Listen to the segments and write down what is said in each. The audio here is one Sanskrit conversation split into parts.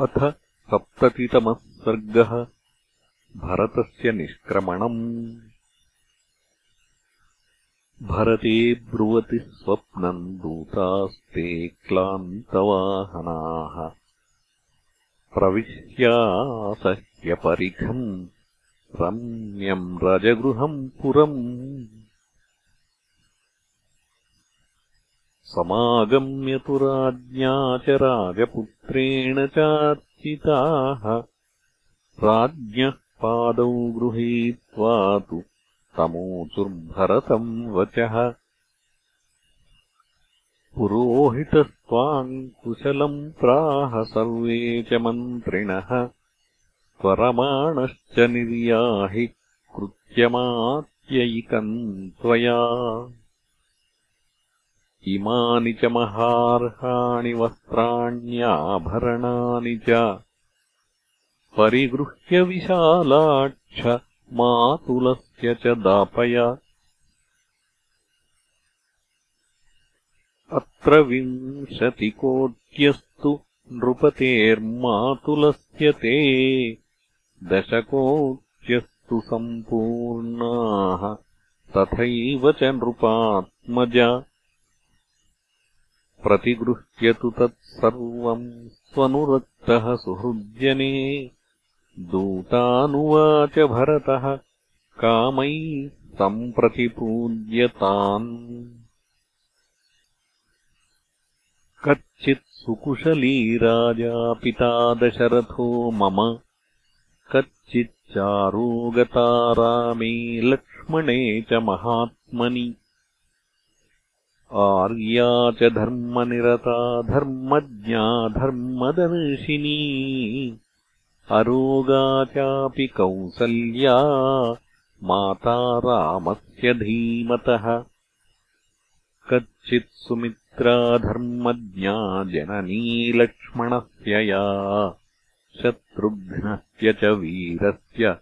अथ सप्ततितमः सर्गः भरतस्य निष्क्रमणम्। भरते ब्रुवति स्वप्नम् दूतास्ते क्लान्तवाहनाः। प्रविश्यासह्यपरिखम् रम्यम् रजगृहम् पुरम् समागम्य तु राज्ञा च राजपुत्रेण चार्चिताः। राज्ञः पादौ गृहीत्वा तु तमोचुर्भरतम् वचः। पुरोहितस्त्वाम् कुशलम् प्राह सर्वे च मन्त्रिणः। त्वरमाणश्च निर्याहि कृत्यमात्ययिकम् त्वया इमानि च महार्हाणि वस्त्राण्याभरणानि च परिगृह्य विशालाक्ष मातुलस्य च दापय। अत्र विंशतिकोट्यस्तु नृपतेर्मातुलस्य ते दशकोट्यस्तु सम्पूर्णाः तथैव च नृपात्मज प्रतिगृह्यतु तत्सर्वम् स्वनुरक्तः सुहृज्जने दूतानुवाच भरतः कामै सम्प्रतिपूज्यतान् कच्चित् सुकुशली राजा पिता दशरथो मम कच्चिच्चारोगता रामे लक्ष्मणे च महात्मनि आर्या च धर्मनिरता धर्मज्ञा धर्मदर्शिनी अरोगा चापि कौसल्या माता रामस्य धीमतः। कच्चित् सुमित्रा धर्मज्ञा जननी लक्ष्मणस्य या शत्रुघ्नस्य च वीरस्य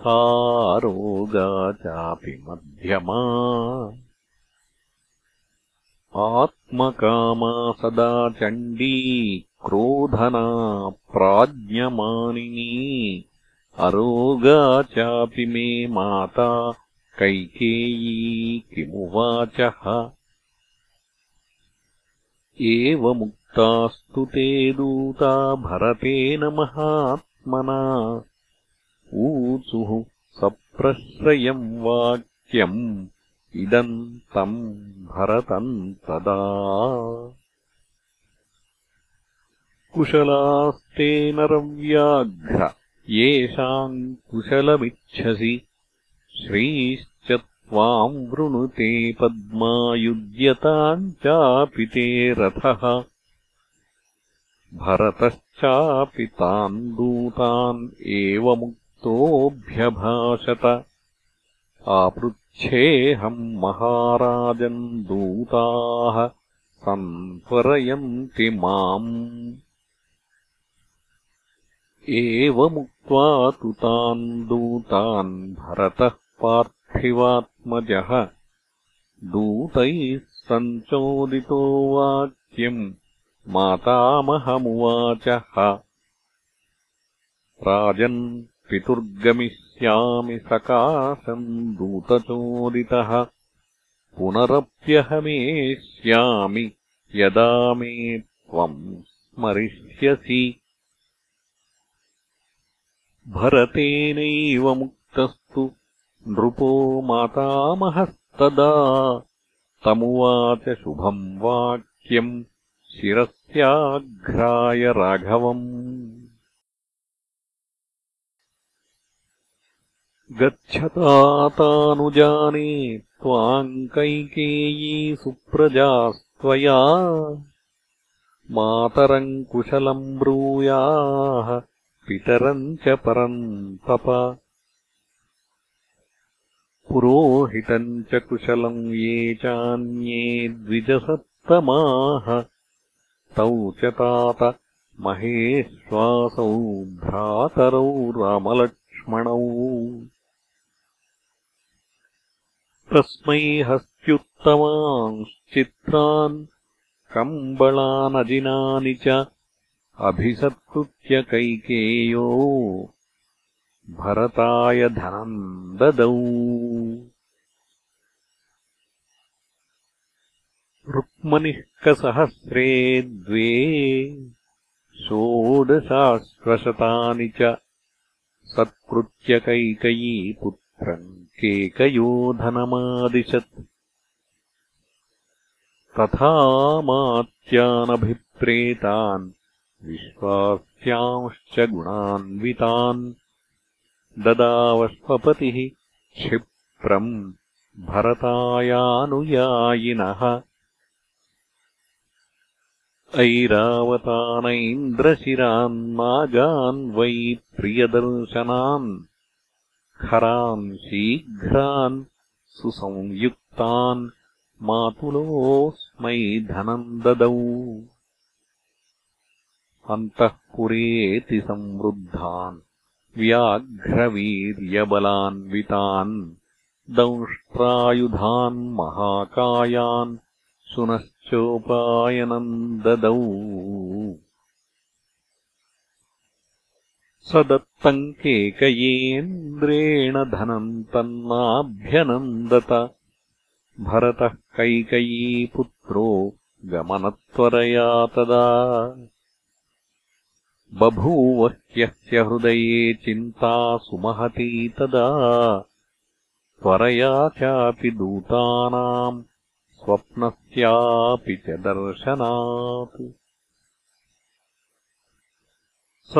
सारोगा चापि मध्यमा आत्मकामा सदा चण्डी क्रोधना प्राज्ञमानिनी। अरोगा चापि मे माता कैकेयी किमुवाचः। एवमुक्तास्तु ते दूता भरतेन महात्मना। ऊचुः सप्रश्रयम् वाक्यम् इदम् तम् भरतम् तदा। कुशलास्ते नरव्याघ्र येषाम् कुशलमिच्छसि। श्रीश्च त्वाम् वृणुते पद्मायुज्यताम् चापि ते रथः। भरतश्चापि तान् दूतान् एवमुक्तोऽभ्यभाषत आपृच्छेऽहम् महाराजन् दूताः सन्त्वरयन्ति माम्। एवमुक्त्वा तु तान् दूतान् भरतः पार्थिवात्मजः। दूतैः सञ्चोदितो वाक्यम् मातामहमुवाचः। राजन् पितुर्गमिष्यामि सकाशम् दूतचोदितः। पुनरप्यहमेष्यामि यदा मे त्वम् स्मरिष्यसि। भरतेनैव मुक्तस्तु नृपो मातामहस्तदा। तमुवाच शुभम् वाक्यम् शिरस्याघ्राय राघवम् गच्छतातानुजाने त्वाम् कैकेयी सुप्रजास्त्वया मातरम् कुशलम् ब्रूयाः पितरम् च परम् पुरोहितम् च कुशलम् ये चान्ये द्विजसत्तमाः। तौ च तात महेश्वासौ भ्रातरौ रामलक्ष्मणौ तस्मै हस्त्युत्तमांश्चित्रान् कम्बलानजिनानि च अभिसत्कृत्य कैकेयो भरताय धनम् ददौ रुक्मनिः कसहस्रे द्वे षोडशाश्वशतानि च सत्कृत्य कैकयी पुत्रम् केकयो धनमादिशत् तथा मात्यानभिप्रेतान् विश्वास्यांश्च गुणान्वितान्। ददावश्वपतिः क्षिप्रम् भरतायानुयायिनः। ऐरावतानैन्द्रशिरान्नागान् वै प्रियदर्शनान् खरान् शीघ्रान् सुसंयुक्तान् मातुलोऽस्मै धनम् ददौ अन्तःपुरेति संवृद्धान् व्याघ्रवीर्यबलान्वितान् दंष्ट्रायुधान् महाकायान् सुनश्चोपायनम् ददौ स दत्तम् केकयेन्द्रेण धनम् तन्नाभ्यनन्दत। भरतः कैकयीपुत्रो गमनत्वरया तदा। बभूवह्यस्य हृदये चिन्ता सुमहती तदा। त्वरया चापि दूतानाम् स्वप्नस्यापि च दर्शनात् स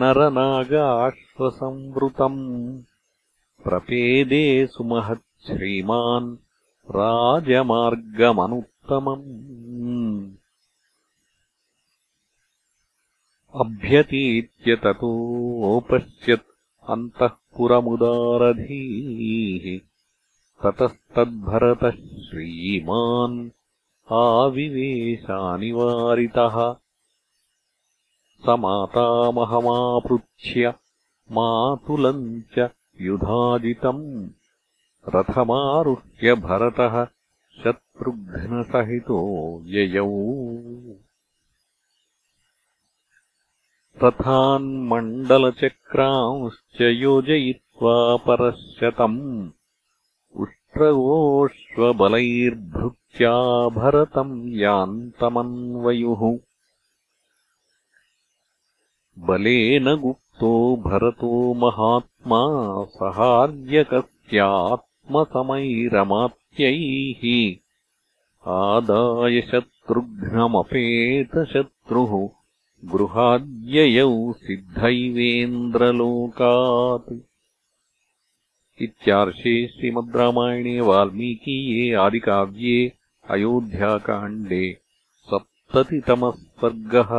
नरनागाश्वसंवृतम् प्रपेदे सुमहच्छ्रीमान् राजमार्गमनुत्तमम् अभ्यतीत्य ततोऽपश्यत् अन्तःपुरमुदारधीः ततस्तद्भरतः श्रीमान् आविवेशानिवारितः। स मातामहमापृच्छ्य मातुलम् च युधाजितम् रथमारुह्य भरतः शत्रुघ्नसहितो ययौ। रथान्मण्डलचक्रांश्च योजयित्वा परशतम् उष्ट्रगोष्वबलैर्भृत्या भरतम् यान्तमन्वयुः। बलेन गुप्तो भरतो महात्मा सहार्यकस्यात्मसमैरमात्यैः आदाय शत्रुघ्नमपेतशत्रुः गृहाद्ययौ सिद्धैवेन्द्रलोकात् इत्यार्षे श्रीमद्रामायणे वाल्मीकीये आदिकाव्ये अयोध्याकाण्डे सप्ततितमः सर्गः